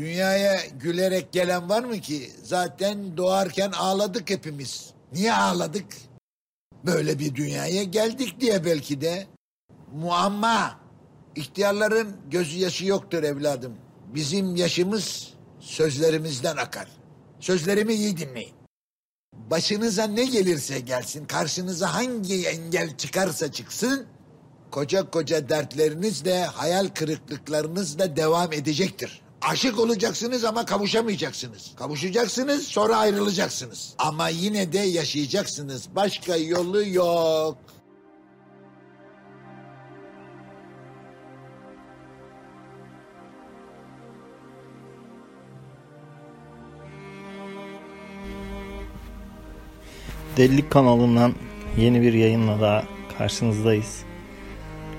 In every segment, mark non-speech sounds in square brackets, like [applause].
Dünyaya gülerek gelen var mı ki? Zaten doğarken ağladık hepimiz. Niye ağladık? Böyle bir dünyaya geldik diye belki de. Muamma. İhtiyarların gözü yaşı yoktur evladım. Bizim yaşımız sözlerimizden akar. Sözlerimi iyi dinleyin. Başınıza ne gelirse gelsin, karşınıza hangi engel çıkarsa çıksın, koca koca dertleriniz de hayal kırıklıklarınız da devam edecektir. Aşık olacaksınız ama kavuşamayacaksınız. Kavuşacaksınız sonra ayrılacaksınız. Ama yine de yaşayacaksınız. Başka yolu yok. Delilik kanalından yeni bir yayınla daha karşınızdayız.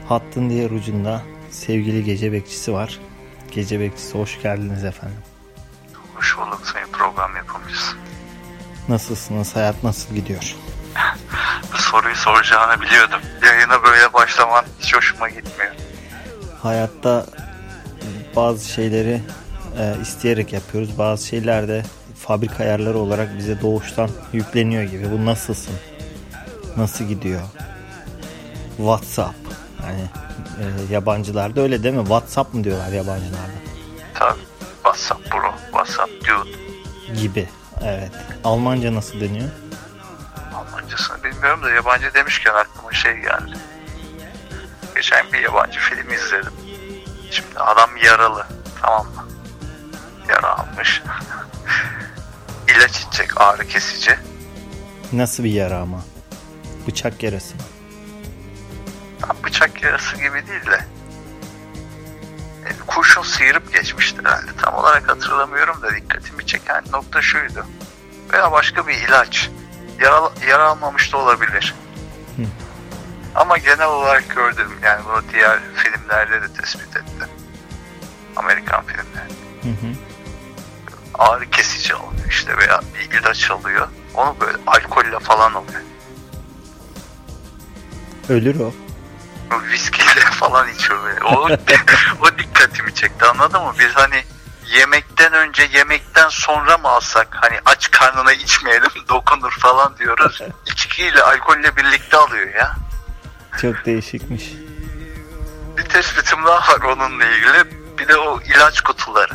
Hattın diğer ucunda sevgili gece bekçisi var. Gece bekçisi hoş geldiniz efendim. Hoş bulduk sayın program yapımcısı. Nasılsınız? Hayat nasıl gidiyor? [laughs] Bu soruyu soracağını biliyordum. Yayına böyle başlaman hiç hoşuma gitmiyor. Hayatta bazı şeyleri e, isteyerek yapıyoruz. Bazı şeyler de fabrika ayarları olarak bize doğuştan yükleniyor gibi. Bu nasılsın? Nasıl gidiyor? WhatsApp. Yani e, yabancılarda öyle değil mi? WhatsApp mı diyorlar yabancılarda? Tabii. WhatsApp bro, WhatsApp dude. Gibi. Evet. Almanca nasıl deniyor? Almancasını bilmiyorum da yabancı demişken aklıma şey geldi. Geçen bir yabancı film izledim. Şimdi adam yaralı. Tamam mı? Yara almış. [laughs] İlaç içecek ağrı kesici. Nasıl bir yara ama? Bıçak yarası mı? Bıçak yarası gibi değil de e, kurşun sıyırıp geçmiştir herhalde. Tam olarak hatırlamıyorum da dikkatimi çeken nokta şuydu. Veya başka bir ilaç. Yara, yara almamış da olabilir. Hı. Ama genel olarak gördüm. Yani bunu diğer filmlerde de tespit ettim. Amerikan filmlerinde. Hı hı. Ağrı kesici alıyor işte veya bir ilaç alıyor. Onu böyle alkolle falan alıyor. Ölür o. Viskiyle [laughs] falan içiyor böyle. O, o dikkatimi çekti anladın mı? Biz hani yemekten önce yemekten sonra mı alsak hani aç karnına içmeyelim [laughs] dokunur falan diyoruz. İçkiyle alkolle birlikte alıyor ya. Çok değişikmiş. Bir tespitim daha var onunla ilgili. Bir de o ilaç kutuları.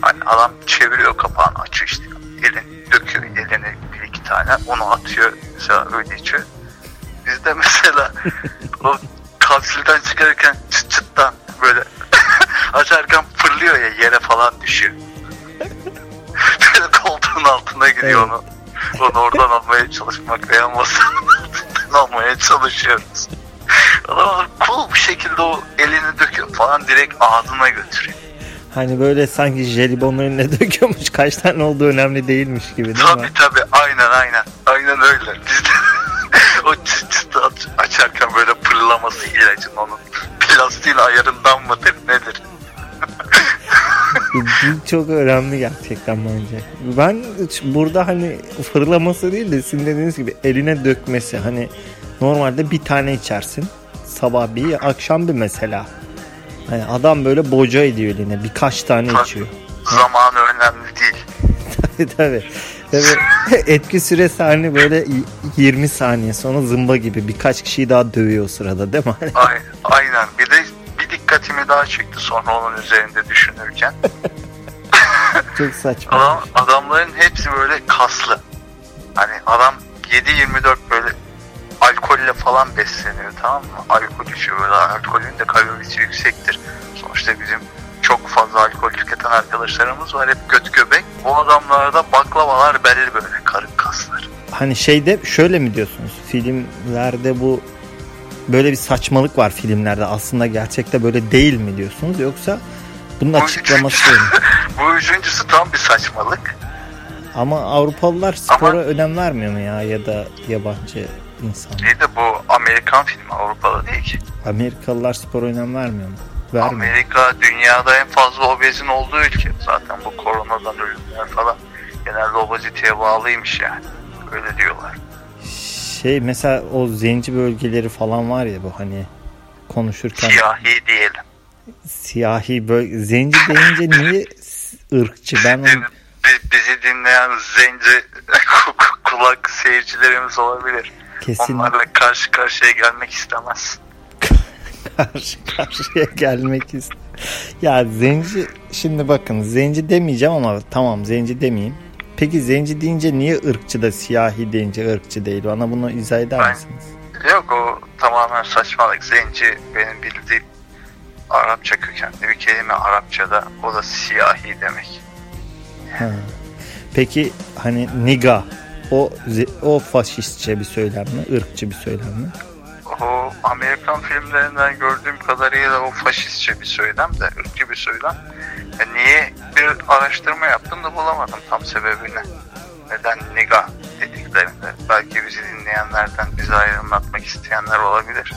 Hani adam çeviriyor kapağını açıyor işte. Elini döküyor eline bir iki tane. Onu atıyor. Mesela öyle içiyor. Bizde mesela [laughs] o kapsülden çıkarırken çıt çıttan böyle [laughs] açarken fırlıyor ya yere falan düşüyor. [laughs] böyle koltuğun altına gidiyor onu. Onu oradan almaya çalışmak veya masanın altından almaya çalışıyoruz. Adam cool bir şekilde o elini döküyor falan direkt ağzına götürüyor. Hani böyle sanki jelibonun önüne döküyormuş. Kaç tane olduğu önemli değilmiş gibi değil Tabii mi? tabii aynen aynen. Aynen öyle. Bizde [laughs] o çıt çıt ilacın onun plastiğin ayarından mıdır nedir? Bu çok önemli gerçekten bence. Ben burada hani fırlaması değil de sizin dediğiniz gibi eline dökmesi. Hani normalde bir tane içersin. Sabah bir, akşam bir mesela. Hani adam böyle boca ediyor eline. Birkaç tane içiyor. Zamanı önemli değil. [laughs] tabii tabii. Tabii [laughs] etki süresi hani böyle 20 saniye sonra zımba gibi birkaç kişiyi daha dövüyor o sırada değil mi? [laughs] Ay- Aynen. Bir de bir dikkatimi daha çekti sonra onun üzerinde düşünürken. [laughs] Çok saçma. Adam, adamların hepsi böyle kaslı. Hani adam 7-24 böyle alkolle falan besleniyor tamam mı? Alkol içiyor böyle alkolün de kalorisi yüksektir. Sonuçta bizim çok fazla alkol tüketen arkadaşlarımız var hep göt göbek. Bu adamlarda baklavalar belli böyle karın kaslar. Hani şeyde şöyle mi diyorsunuz? Filmlerde bu böyle bir saçmalık var filmlerde. Aslında gerçekte böyle değil mi diyorsunuz? Yoksa bunun Bu açıklaması mi? [laughs] Bu üçüncüsü tam bir saçmalık. Ama Avrupalılar spora önem vermiyor mu ya ya da yabancı insan? Bir de bu Amerikan filmi Avrupa'da değil ki. Amerikalılar spora önem vermiyor mu? Vermiyor. Amerika dünyada en fazla obezin olduğu ülke. Zaten bu koronadan ölümler falan genelde obeziteye bağlıymış yani. Öyle diyorlar. Şey mesela o zenci bölgeleri falan var ya bu hani konuşurken Siyahi diyelim. siyahi böyle zenci deyince [laughs] niye ırkçı. Ben onu... Bi- bizi dinleyen zenci [laughs] kulak seyircilerimiz olabilir. Kesin. Onlarla karşı karşıya gelmek istemez. Karşı karşıya gelmek ist. Ya zenci şimdi bakın zenci demeyeceğim ama tamam zenci demeyeyim. Peki zenci deyince niye ırkçı da siyahi deyince ırkçı değil? Bana bunu izah eder Ben- misiniz? Yok o tamamen saçmalık. Zenci benim bildiğim Arapça kökenli bir kelime Arapçada. O da siyahi demek. Ha. Peki hani niga o o faşistçe bir söylem mi? ırkçı bir söylem mi? O Amerikan filmlerinden gördüğüm kadarıyla o faşistçe bir söylem de, ırkçı bir söylem. E niye bir araştırma yaptım da bulamadım tam sebebini. Neden niga dediklerinde. Belki bizi dinleyenlerden bizi aydınlatmak isteyenler olabilir.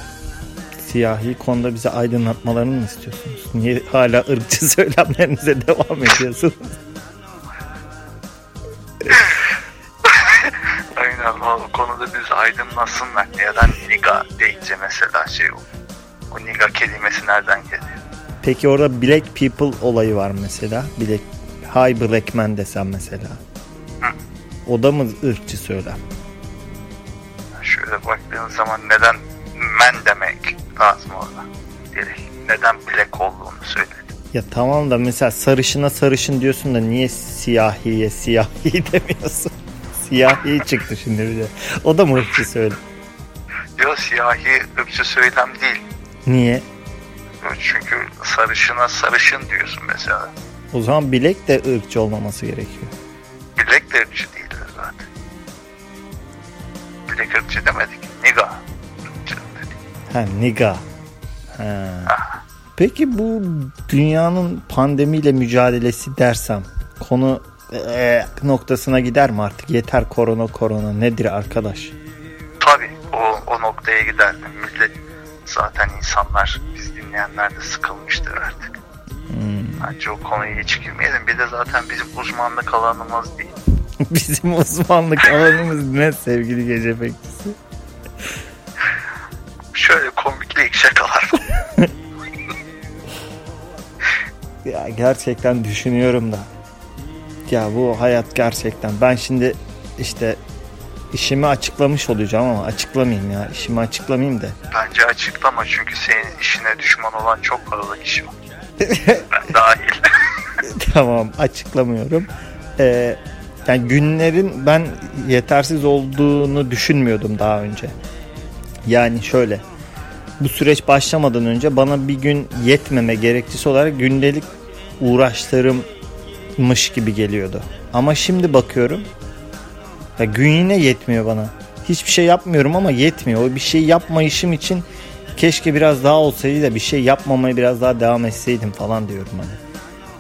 Siyahi konuda bize aydınlatmalarını mı istiyorsunuz? Niye hala ırkçı [laughs] söylemlerinize devam ediyorsunuz? [laughs] O konuda bizi aydınlatsınlar. Neden niga deyince mesela şey olur. O niga kelimesi nereden geliyor? Peki orada black people olayı var mesela. Black, hi black man desem mesela. O da mı ırkçı söylem? Şöyle baktığın zaman neden men demek lazım orada. Direkt neden black olduğunu söyledi. Ya tamam da mesela sarışına sarışın diyorsun da niye siyahiye siyahi [laughs] demiyorsun? Siyahi çıktı şimdi bir de. O da mı ırkçı söylem? Yok siyahi ırkçı söylem değil. Niye? Çünkü sarışına sarışın diyorsun mesela. O zaman bilek de ırkçı olmaması gerekiyor. Black de ırkçı değildir zaten. Black ırkçı demedik. Niga dedik. Ha niga. Ha. Peki bu dünyanın pandemiyle mücadelesi dersem konu eee, noktasına gider mi artık? Yeter korona korona nedir arkadaş? Tabii o, o noktaya giderdim. Millet zaten insanlar biz dinleyenler de sıkılmıştır artık. Bence o konuya hiç girmeyelim. Bir de zaten bizim uzmanlık alanımız değil. [laughs] Bizim uzmanlık alanımız ne sevgili gece bekçisi? Şöyle komiklik şakalar. [laughs] [laughs] Ya gerçekten düşünüyorum da. Ya bu hayat gerçekten. Ben şimdi işte işimi açıklamış olacağım ama açıklamayayım ya. İşimi açıklamayayım da. Bence açıklama çünkü senin işine düşman olan çok fazla kişi var. [laughs] ben dahil. [laughs] tamam açıklamıyorum. Ee, yani günlerin ben yetersiz olduğunu düşünmüyordum daha önce. Yani şöyle bu süreç başlamadan önce bana bir gün yetmeme gerekçesi olarak gündelik uğraşlarımmış gibi geliyordu. Ama şimdi bakıyorum ya gün yine yetmiyor bana. Hiçbir şey yapmıyorum ama yetmiyor. O bir şey yapmayışım için keşke biraz daha olsaydı da bir şey yapmamaya biraz daha devam etseydim falan diyorum hani.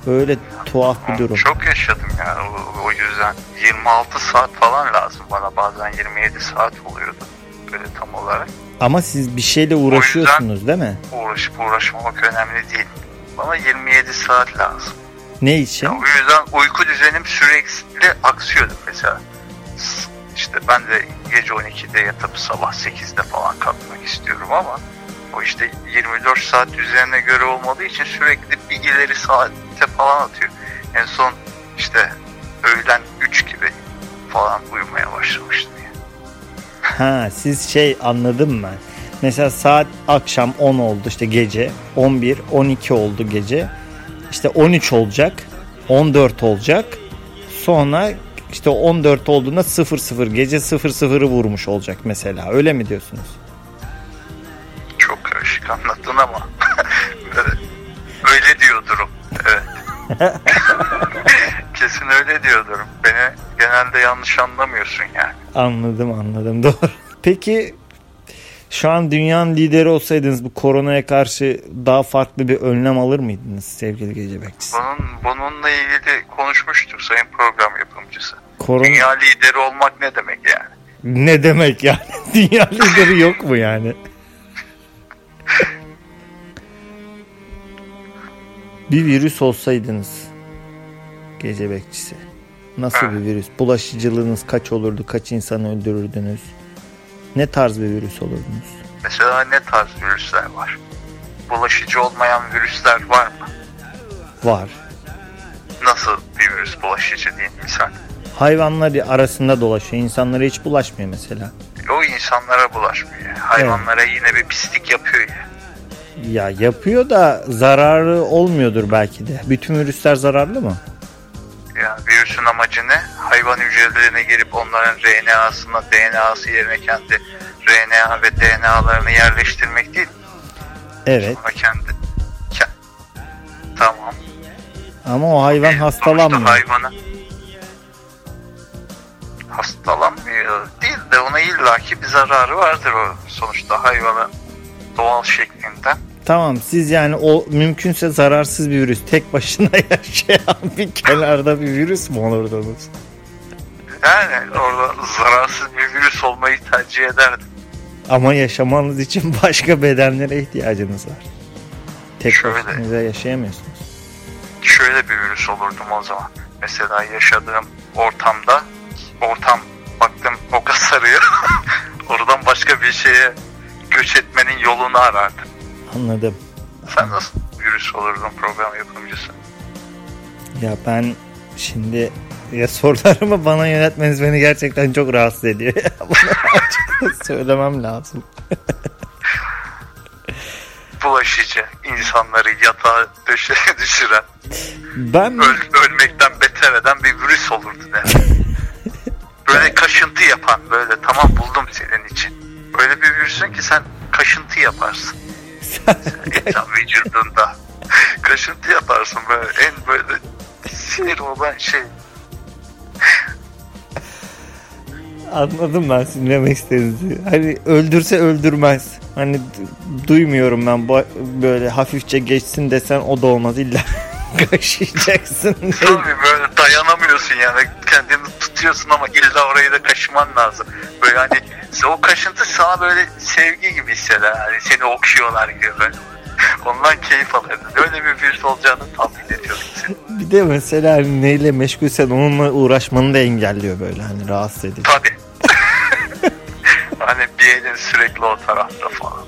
Böyle tuhaf bir durum. Çok yaşadım yani o, o yüzden. 26 saat falan lazım bana bazen 27 saat oluyordu. Böyle tam olarak. Ama siz bir şeyle uğraşıyorsunuz değil mi? Uğraşıp uğraşmamak önemli değil. Bana 27 saat lazım. Ne için? Ya o yüzden uyku düzenim sürekli aksıyordu mesela. İşte ben de gece 12'de yatıp sabah 8'de falan kalkmak istiyorum ama o işte 24 saat düzenine göre olmadığı için sürekli bir ileri saatte falan atıyor. En son işte öğlen 3 gibi falan uyumaya başlamıştım. Yani. Ha siz şey anladım ben. Mesela saat akşam 10 oldu işte gece 11 12 oldu gece. İşte 13 olacak 14 olacak. Sonra işte 14 olduğunda 00 gece 00'ı vurmuş olacak mesela. Öyle mi diyorsunuz? Çok karışık anlattın ama [laughs] öyle, diyordurum. Evet. [laughs] Kesin öyle diyordurum. Beni genelde yanlış anlamıyorsun yani. Anladım anladım doğru. Peki şu an dünyanın lideri olsaydınız bu koronaya karşı daha farklı bir önlem alır mıydınız sevgili gece bekçisi? Bunun, bununla ilgili konuşmuştuk sayın program yapımcısı. Korona Dünya lideri olmak ne demek yani? ne demek yani? [laughs] Dünya lideri yok mu yani? bir virüs olsaydınız gece bekçisi. Nasıl bir virüs? Bulaşıcılığınız kaç olurdu? Kaç insanı öldürürdünüz? Ne tarz bir virüs olurdunuz? Mesela ne tarz virüsler var? Bulaşıcı olmayan virüsler var mı? Var. nasıl bir virüs bulaşıcı diye misal. Hayvanlar arasında dolaşıyor. İnsanlara hiç bulaşmıyor mesela. O insanlara bulaşmıyor. Hayvanlara yine bir pislik yapıyor ya. Ya yapıyor da zararı olmuyordur belki de. Bütün virüsler zararlı mı? Yani virüsün amacı ne? Hayvan hücrelerine girip onların RNA'sına DNA'sı yerine kendi RNA ve DNA'larını yerleştirmek değil. Evet. Ama kendi, ke- tamam. Ama o hayvan Ee, hastalanmıyor. hayvanı hastalanmıyor değil de ona illaki bir zararı vardır o sonuçta hayvanın doğal şeklinden. Tamam siz yani o mümkünse zararsız bir virüs tek başına [laughs] yaşayan bir kenarda bir virüs mü olurdunuz? Yani orada zararsız bir virüs olmayı tercih ederdim. Ama yaşamanız için [laughs] başka bedenlere ihtiyacınız var. Tek Şöyle. başınıza yaşayamıyorsunuz. Şöyle bir virüs olurdum o zaman. Mesela yaşadığım ortamda ortam baktım oka sarıyor. [laughs] Oradan başka bir şeye göç etmenin yolunu arardım. Anladım. Sen nasıl virüs olurdun program yapımcısı? Ya ben şimdi ya sorularımı bana yönetmeniz beni gerçekten çok rahatsız ediyor. [laughs] Bunu açıkça söylemem lazım. [laughs] Bulaşıcı, insanları yatağa döşeye [laughs] düşüren, Ben öl, ölmekten beter eden bir virüs olurdu yani. Böyle kaşıntı yapan, böyle tamam buldum senin için. Böyle bir virüsün ki sen kaşıntı yaparsın. İnsan vücudunda. kaşıntı yaparsın böyle en böyle sinir olan şey. Anladım ben sizin demek istediğinizi. Hani öldürse öldürmez. Hani duymuyorum ben böyle hafifçe geçsin desen o da olmaz illa [laughs] kaşıyacaksın. Tabii böyle dayanamıyorsun yani kendini tutuyorsun ama illa orayı da kaşıman lazım. Böyle hani o kaşıntı sana böyle sevgi gibi hisseder. Yani seni okşuyorlar gibi böyle. Ondan keyif alırdın. Öyle bir virüs olacağını tahmin ediyorum senin. [laughs] Bir de mesela hani neyle meşgulsen onunla uğraşmanı da engelliyor böyle hani rahatsız edici. Tabii. [laughs] hani bir elin sürekli o tarafta falan.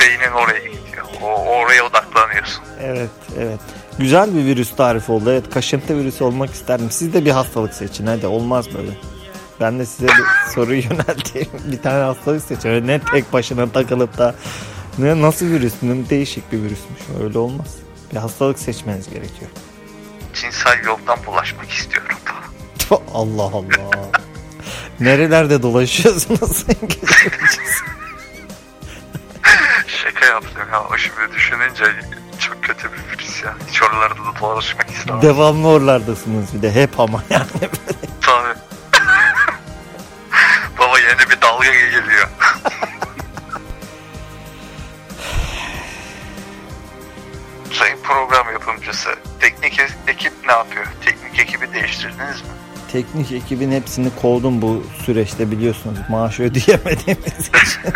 Beynin oraya gidiyor. O, oraya odaklanıyorsun. Evet evet. Güzel bir virüs tarifi oldu. Evet kaşıntı virüsü olmak isterdim. Siz de bir hastalık seçin hadi olmaz böyle. Ben de size bir soruyu [laughs] yönelteyim. Bir tane hastalık seçin. Ne tek başına takılıp da ne nasıl virüs? Ne değişik bir virüsmüş. Öyle olmaz. Bir hastalık seçmeniz gerekiyor. Cinsel yoldan bulaşmak istiyorum. Allah Allah. Nerelerde dolaşıyorsunuz? [laughs] Şaka yaptım ya. O şimdi düşününce çok kötü bir virüs ya. Hiç oralarda da dolaşmak istemem. Devamlı oralardasınız bir de hep ama yani. Tabii. [laughs] Baba yeni bir dalga geliyor. Yapımcısı, teknik e- ekip ne yapıyor? Teknik ekibi değiştirdiniz mi? Teknik ekibin hepsini kovdum bu süreçte biliyorsunuz. Maaş ödeyemediğimiz için. [laughs]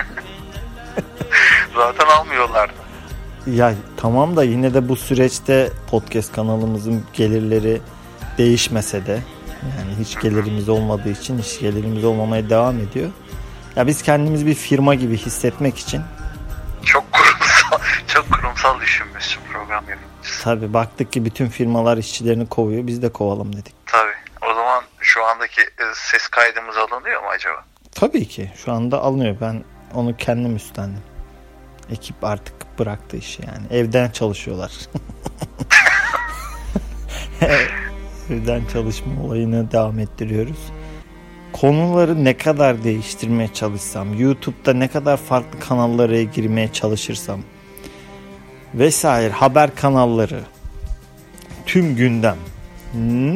Zaten almıyorlardı. Ya tamam da yine de bu süreçte podcast kanalımızın gelirleri değişmese de yani hiç gelirimiz olmadığı için hiç gelirimiz olmamaya devam ediyor. Ya biz kendimizi bir firma gibi hissetmek için Çok kurumsal, [laughs] çok kurumsal düşünmüşsün program yapımcısı. tabi baktık ki bütün firmalar işçilerini kovuyor biz de kovalım dedik. Tabii. O zaman şu andaki e, ses kaydımız alınıyor mu acaba? Tabii ki şu anda alınıyor ben onu kendim üstlendim. Ekip artık bıraktı işi yani evden çalışıyorlar. [laughs] evden çalışma olayını devam ettiriyoruz. Konuları ne kadar değiştirmeye çalışsam, YouTube'da ne kadar farklı kanallara girmeye çalışırsam vesaire haber kanalları, tüm gündem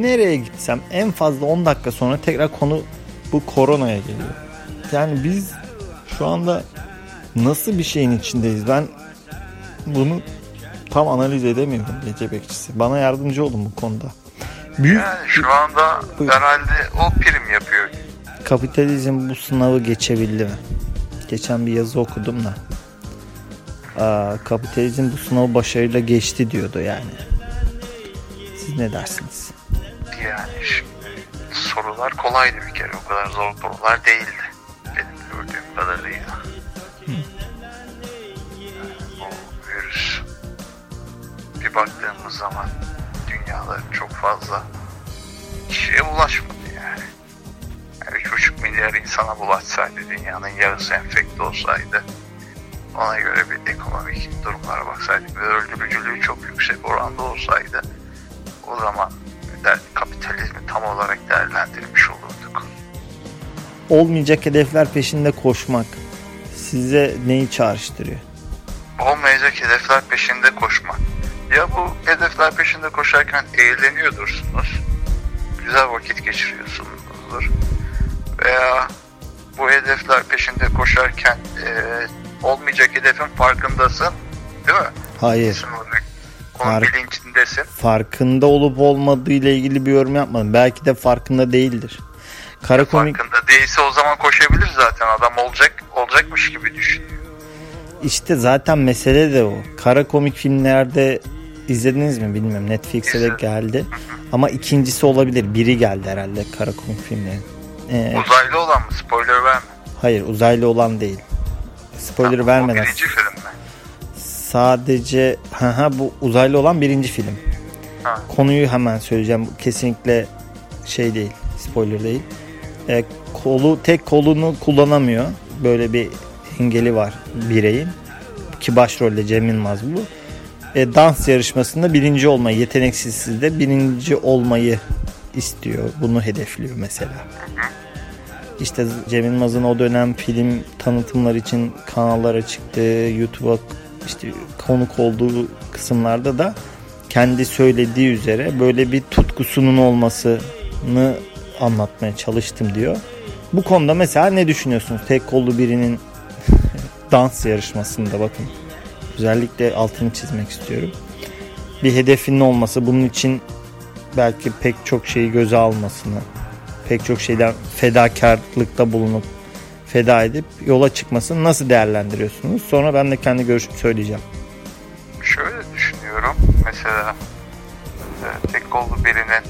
nereye gitsem en fazla 10 dakika sonra tekrar konu bu koronaya geliyor. Yani biz şu anda nasıl bir şeyin içindeyiz ben bunu tam analiz edemiyorum gece bekçisi. Bana yardımcı olun bu konuda. Büyük Yani şu anda Buyur. herhalde o prim yapıyor. kapitalizm bu sınavı geçebildi mi? Geçen bir yazı okudum da. Aa, kapitalizm bu sınavı başarıyla geçti diyordu yani. Siz ne dersiniz? Yani şimdi sorular kolaydı bir kere. O kadar zor sorular değildi. Benim gördüğüm kadarıyla. Bu virüs bir baktığımız zaman dünyada çok fazla kişiye ulaşmadı yani. yani 3,5 milyar insana bulaşsaydı dünyanın yarısı enfekte olsaydı ona göre bir ekonomik durumlara baksaydık ve öldürücülüğü çok yüksek oranda olsaydı o zaman der, kapitalizmi tam olarak değerlendirmiş olurduk. Olmayacak hedefler peşinde koşmak size neyi çağrıştırıyor? Olmayacak hedefler peşinde koşmak. Ya bu hedefler peşinde koşarken eğleniyordursunuz. Güzel vakit geçiriyorsunuzdur. Veya bu hedefler peşinde koşarken e, olmayacak hedefin farkındasın. Değil mi? Hayır. Onun Fark, bilincindesin. Farkında olup olmadığı ile ilgili bir yorum yapmadım. Belki de farkında değildir. Kara komik... Farkında değilse o zaman koşabilir zaten. Adam olacak olacakmış gibi düşünüyor. İşte zaten mesele de o. Kara komik filmlerde izlediniz mi bilmiyorum. Netflix'e de geldi. Ama ikincisi olabilir. Biri geldi herhalde kara komik filmlerin. Ee, uzaylı olan mı? Spoiler verme. Hayır uzaylı olan değil. Spoiler ha, vermeden. birinci film mi? Sadece ha ha bu uzaylı olan birinci film. Ha. Konuyu hemen söyleyeceğim. Kesinlikle şey değil. Spoiler değil. E, kolu tek kolunu kullanamıyor. Böyle bir engeli var bireyin. Ki başrolde Cem Yılmaz bu. E, dans yarışmasında birinci olmayı, yeteneksiz de birinci olmayı istiyor. Bunu hedefliyor mesela. İşte Cem Yılmaz'ın o dönem film tanıtımlar için kanallara çıktı. YouTube'a işte konuk olduğu kısımlarda da kendi söylediği üzere böyle bir tutkusunun olmasını anlatmaya çalıştım diyor. Bu konuda mesela ne düşünüyorsunuz? Tek kollu birinin [laughs] dans yarışmasında bakın. Özellikle altını çizmek istiyorum. Bir hedefinin olması bunun için belki pek çok şeyi göze almasını, pek çok şeyden fedakarlıkta bulunup feda edip yola çıkmasını nasıl değerlendiriyorsunuz? Sonra ben de kendi görüşümü söyleyeceğim. Şöyle düşünüyorum. Mesela e, tek kollu birinin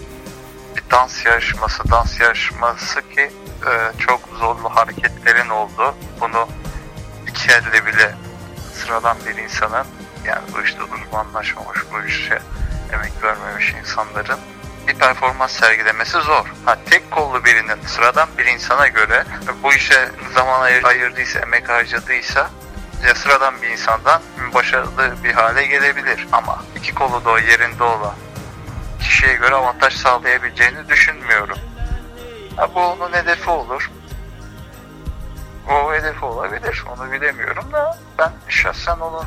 bir dans yarışması, dans yarışması ki e, çok zorlu hareketlerin oldu. Bunu iki elle bile sıradan bir insanın yani bu işte uzmanlaşmamış, bu işe emek vermemiş insanların bir performans sergilemesi zor. Ha, tek kollu birinin sıradan bir insana göre bu işe zaman ayır, ayırdıysa, emek harcadıysa ya sıradan bir insandan başarılı bir hale gelebilir. Ama iki kolu da yerinde olan kişiye göre avantaj sağlayabileceğini düşünmüyorum. Ha, bu onun hedefi olur. O hedefi olabilir. Onu bilemiyorum da ben şahsen onun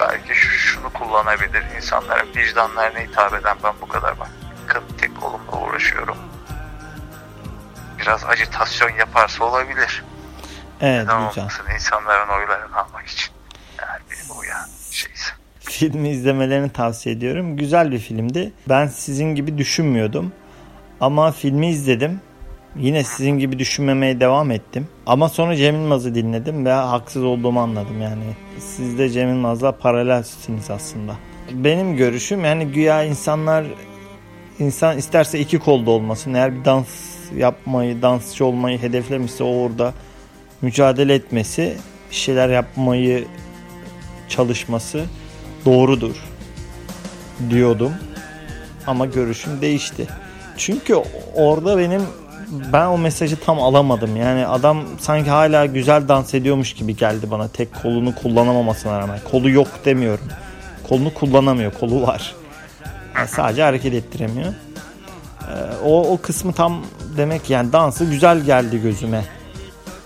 belki şunu kullanabilir. İnsanların vicdanlarına hitap eden ben bu kadar bak tek kolumla uğraşıyorum. Biraz acitasyon yaparsa olabilir. Evet Neden güzel. Olmasın insanların oylarını almak için. Yani bir uyan şeyse. Filmi izlemelerini tavsiye ediyorum. Güzel bir filmdi. Ben sizin gibi düşünmüyordum. Ama filmi izledim. Yine sizin gibi düşünmemeye devam ettim. Ama sonra Cem Yılmaz'ı dinledim ve haksız olduğumu anladım yani. Siz de Cem Yılmaz'la paralelsiniz aslında. Benim görüşüm yani güya insanlar insan isterse iki kolda olmasın. Eğer bir dans yapmayı, dansçı olmayı hedeflemişse o orada mücadele etmesi, bir şeyler yapmayı çalışması doğrudur diyordum. Ama görüşüm değişti. Çünkü orada benim ben o mesajı tam alamadım. Yani adam sanki hala güzel dans ediyormuş gibi geldi bana. Tek kolunu kullanamamasına rağmen. Kolu yok demiyorum. Kolunu kullanamıyor. Kolu var. Yani sadece hareket ettiremiyor. Ee, o, o kısmı tam demek yani dansı güzel geldi gözüme.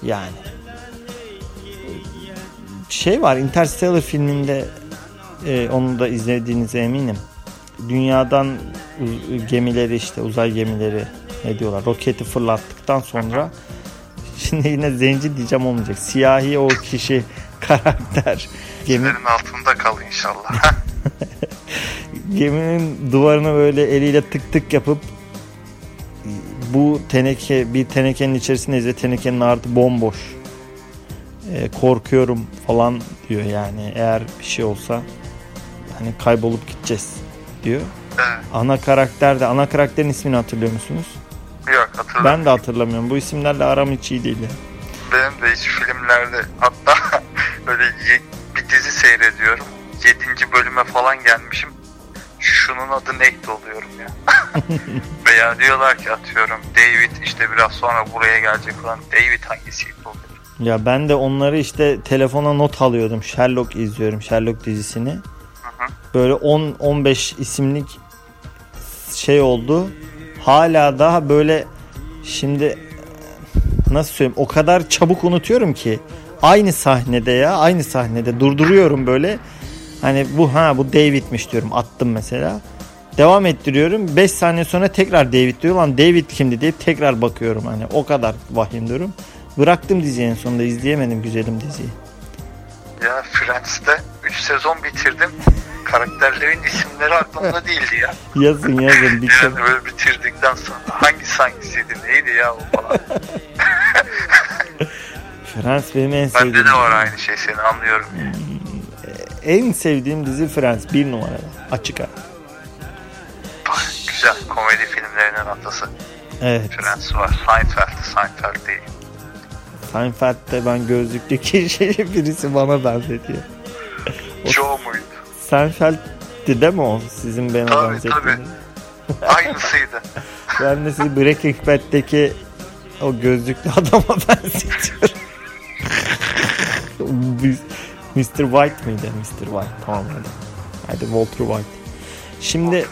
Yani. Şey var Interstellar filminde e, onu da izlediğinize eminim. Dünyadan gemileri işte uzay gemileri ne diyorlar roketi fırlattıktan sonra şimdi yine zenci diyeceğim olmayacak. Siyahi o kişi [laughs] karakter. Gemi... altında kal inşallah. [laughs] geminin duvarını böyle eliyle tık tık yapıp bu teneke bir tenekenin içerisindeyiz ve tenekenin artı bomboş. E, korkuyorum falan diyor yani eğer bir şey olsa hani kaybolup gideceğiz diyor. Ana karakter de ana karakterin ismini hatırlıyor musunuz? Yok hatırlamıyorum. Ben de hatırlamıyorum. Bu isimlerle aram hiç iyi değil. Benim de hiç filmlerde hatta [laughs] böyle bir dizi seyrediyorum. 7. bölüme falan gelmişim şunun adı Nate oluyorum ya. [laughs] Veya diyorlar ki atıyorum David işte biraz sonra buraya gelecek falan. David hangisiydi oluyor? Ya ben de onları işte telefona not alıyordum. Sherlock izliyorum. Sherlock dizisini. Böyle 10-15 isimlik şey oldu. Hala daha böyle şimdi nasıl söyleyeyim o kadar çabuk unutuyorum ki aynı sahnede ya aynı sahnede durduruyorum böyle. Hani bu ha bu David'miş diyorum attım mesela. Devam ettiriyorum 5 saniye sonra tekrar David diyor lan David kimdi deyip tekrar bakıyorum hani o kadar vahim durum. Bıraktım diziyi en sonunda izleyemedim güzelim diziyi. Ya Friends'te 3 sezon bitirdim. Karakterlerin isimleri aklımda değildi ya. yazın yazın bir şey Yani böyle bitirdikten sonra hangisi hangisiydi neydi ya o falan. [laughs] Friends benim en Bende sevdiğim de var aynı şey seni anlıyorum. ya. en sevdiğim dizi Friends bir numarada açık ara Güzel komedi filmlerinin atası. evet Friends var. Seinfeld, Seinfeld değil. Seinfeld'de ben gözlüklü kişi [laughs] birisi bana benzetiyor. Joe muydu? Seinfeld'di değil mi o sizin bana Tabii, benzettiğiniz? [laughs] Aynısıydı. [laughs] Ben de sizi Breaking Bad'deki o gözlüklü adama [laughs] benzetiyorum. Mr. White mıydı? Mr. White tamam hadi. Hadi Walter White. Şimdi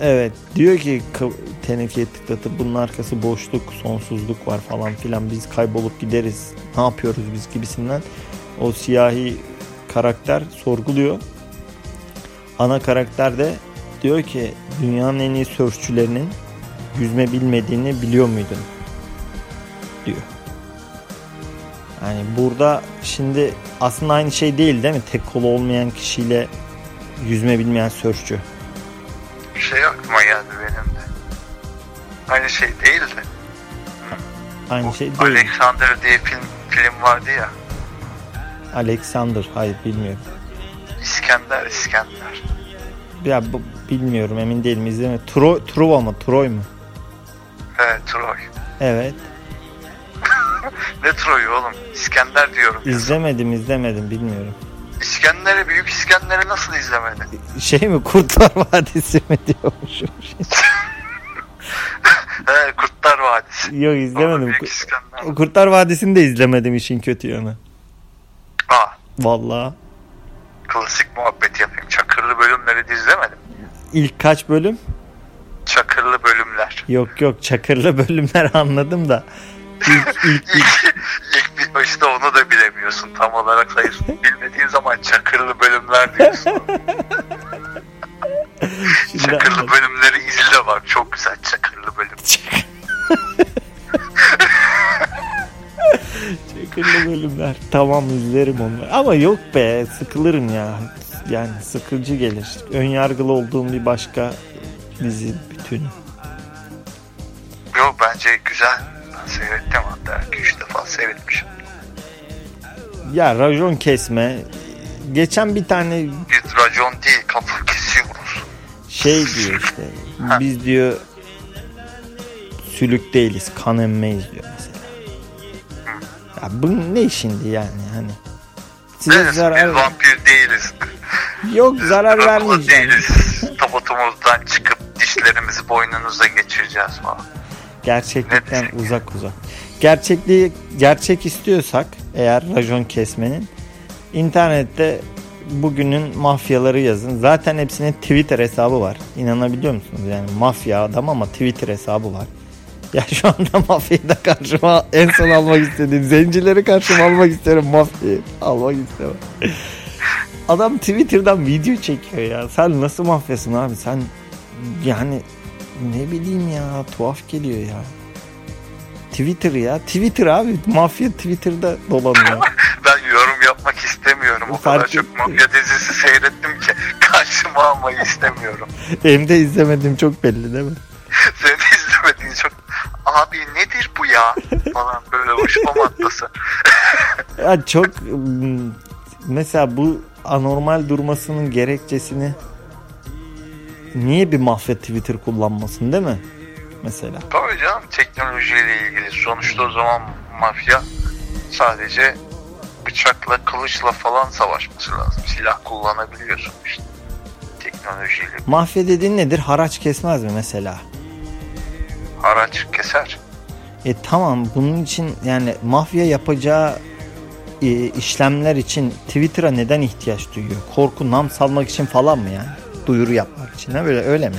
evet diyor ki tenekeye tıklatıp bunun arkası boşluk, sonsuzluk var falan filan biz kaybolup gideriz. Ne yapıyoruz biz gibisinden. O siyahi karakter sorguluyor. Ana karakter de diyor ki dünyanın en iyi sörfçülerinin yüzme bilmediğini biliyor muydun? diyor. Yani burada şimdi aslında aynı şey değil değil mi? Tek kolu olmayan kişiyle yüzme bilmeyen sörfçü. Bir şey aklıma geldi benim de. Aynı şey değil de. Aynı Bu şey değil. Alexander diye film, film vardı ya. Alexander hayır bilmiyorum. İskender, İskender. Ya bu, bilmiyorum emin değilim izleme. Tro, Truva mı? Troy mu? Evet Troy. Evet. [laughs] Ne Troy'u oğlum? İskender diyorum. İzlemedim izlemedim bilmiyorum. İskender'i, Büyük İskender'i nasıl izlemedin? Şey mi Kurtlar Vadisi mi diyormuşum. [laughs] He, Kurtlar Vadisi. Yok izlemedim. İskender. Kurtlar Vadisi'ni de izlemedim işin kötü yanı. Aa, Vallahi. klasik muhabbet yapayım. Çakırlı bölümleri de izlemedim. İlk kaç bölüm? Çakırlı bölümler. Yok yok çakırlı bölümler [laughs] anladım da. İlk, ilk, [laughs] ilk, İlk, işte onu da bilemiyorsun tam olarak hayır. Bilmediğin zaman çakırlı bölümler diyorsun. [laughs] çakırlı bölümleri izle bak çok güzel çakırlı bölüm. Çakırlı bölümler. Tamam izlerim onları. Ama yok be sıkılırım ya. Yani sıkıcı gelir. Önyargılı olduğum bir başka dizi bütünü. Yok bence güzel. Ben seyrettim hatta 2-3 defa seyretmişim. Ya rajon kesme. Geçen bir tane Biz racon değil kafa kesiyoruz. şey diyor işte. [laughs] Biz diyor sülük değiliz kan emmeyiz diyor Ya bu ne şimdi yani hani. Size Evet, zarar biz vampir değiliz. yok zarar Drakula vermeyeceğim. değiliz. Tabutumuzdan çıkıp dişlerimizi boynunuza geçireceğiz falan. Gerçeklikten Ne uzak uzak. Gerçekliği gerçek istiyorsak eğer rajon kesmenin internette bugünün mafyaları yazın. Zaten hepsinin Twitter hesabı var. İnanabiliyor musunuz? Yani mafya adam ama Twitter hesabı var. Ya şu anda mafyayı da karşıma en son almak istediğim zencileri karşıma almak isterim mafyayı almak istemem. Adam Twitter'dan video çekiyor ya. Sen nasıl mafyasın abi? Sen yani ne bileyim ya tuhaf geliyor ya. Twitter ya. Twitter abi. Mafya Twitter'da dolanıyor. Ben yorum yapmak istemiyorum. O Fark kadar çok mafya dizisi seyrettim ki [laughs] karşıma almayı istemiyorum. Hem de izlemedim çok belli değil mi? Abi nedir bu ya [laughs] falan böyle hoşuma atması. [laughs] Ya çok mesela bu anormal durmasının gerekçesini niye bir mafya Twitter kullanmasın değil mi? Mesela. Tabii canım teknolojiyle ilgili. Sonuçta o zaman mafya sadece bıçakla kılıçla falan savaşması lazım. Silah kullanabiliyorsun işte. teknolojiyle. Mafya dediğin nedir? Haraç kesmez mi mesela? Haraç keser. E tamam bunun için yani mafya yapacağı e, işlemler için Twitter'a neden ihtiyaç duyuyor? Korku nam salmak için falan mı yani? Duyuru yapmak için ha böyle öyle mi?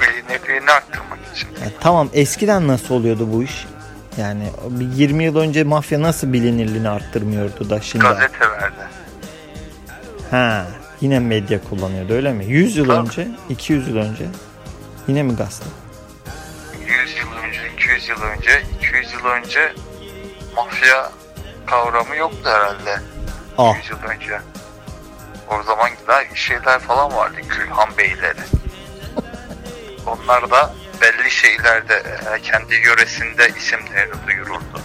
Bilinirliğini arttırmak için. Ya tamam eskiden nasıl oluyordu bu iş? Yani bir 20 yıl önce mafya nasıl bilinirliğini arttırmıyordu da şimdi? Gazete verdi. Ha, yine medya kullanıyordu öyle mi? 100 yıl Tabii. önce, 200 yıl önce yine mi gazete? 100 yıl önce, 200 yıl önce, 200 yıl önce mafya kavramı yoktu herhalde. Ah 100 yıl önce. O zaman daha şeyler falan vardı. Külhan Beyleri. [laughs] Onlar da belli şeylerde e, kendi yöresinde isimlerini duyururdu.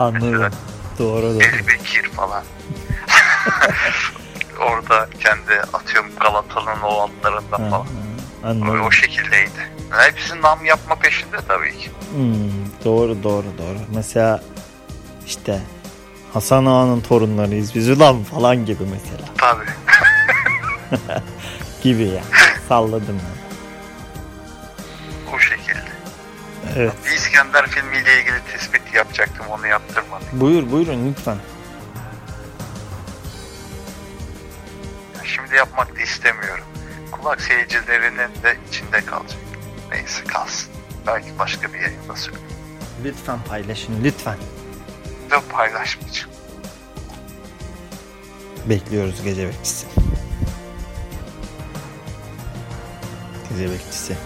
anladım. Doğru doğru. Eli Bekir falan. [laughs] Orada kendi atıyorum Galata'nın o falan. Ha, O, anladım. o şekildeydi. Hepsi nam yapma peşinde tabii ki. Hmm, doğru doğru doğru. Mesela işte Hasan Ağa'nın torunlarıyız biz ulan falan gibi mesela. Tabii. [laughs] Gibi ya. Salladım ben. O şekilde. Evet. Bir İskender filmiyle ilgili tespit yapacaktım onu yaptırmadım. Buyur buyurun lütfen. Şimdi yapmak da istemiyorum. Kulak seyircilerinin de içinde kalacak. Neyse kalsın. Belki başka bir yayında söyleyeyim. Lütfen paylaşın lütfen. De paylaşmayacağım. Bekliyoruz gece bekçisi. Gece bekçisi.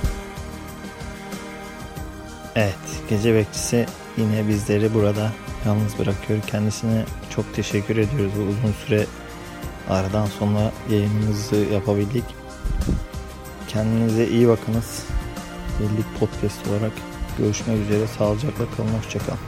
Evet, gece bekçisi yine bizleri burada yalnız bırakıyor. Kendisine çok teşekkür ediyoruz. Bu uzun süre aradan sonra yayınımızı yapabildik. Kendinize iyi bakınız. Birlik podcast olarak görüşmek üzere. Sağlıcakla kalın. Hoşçakalın.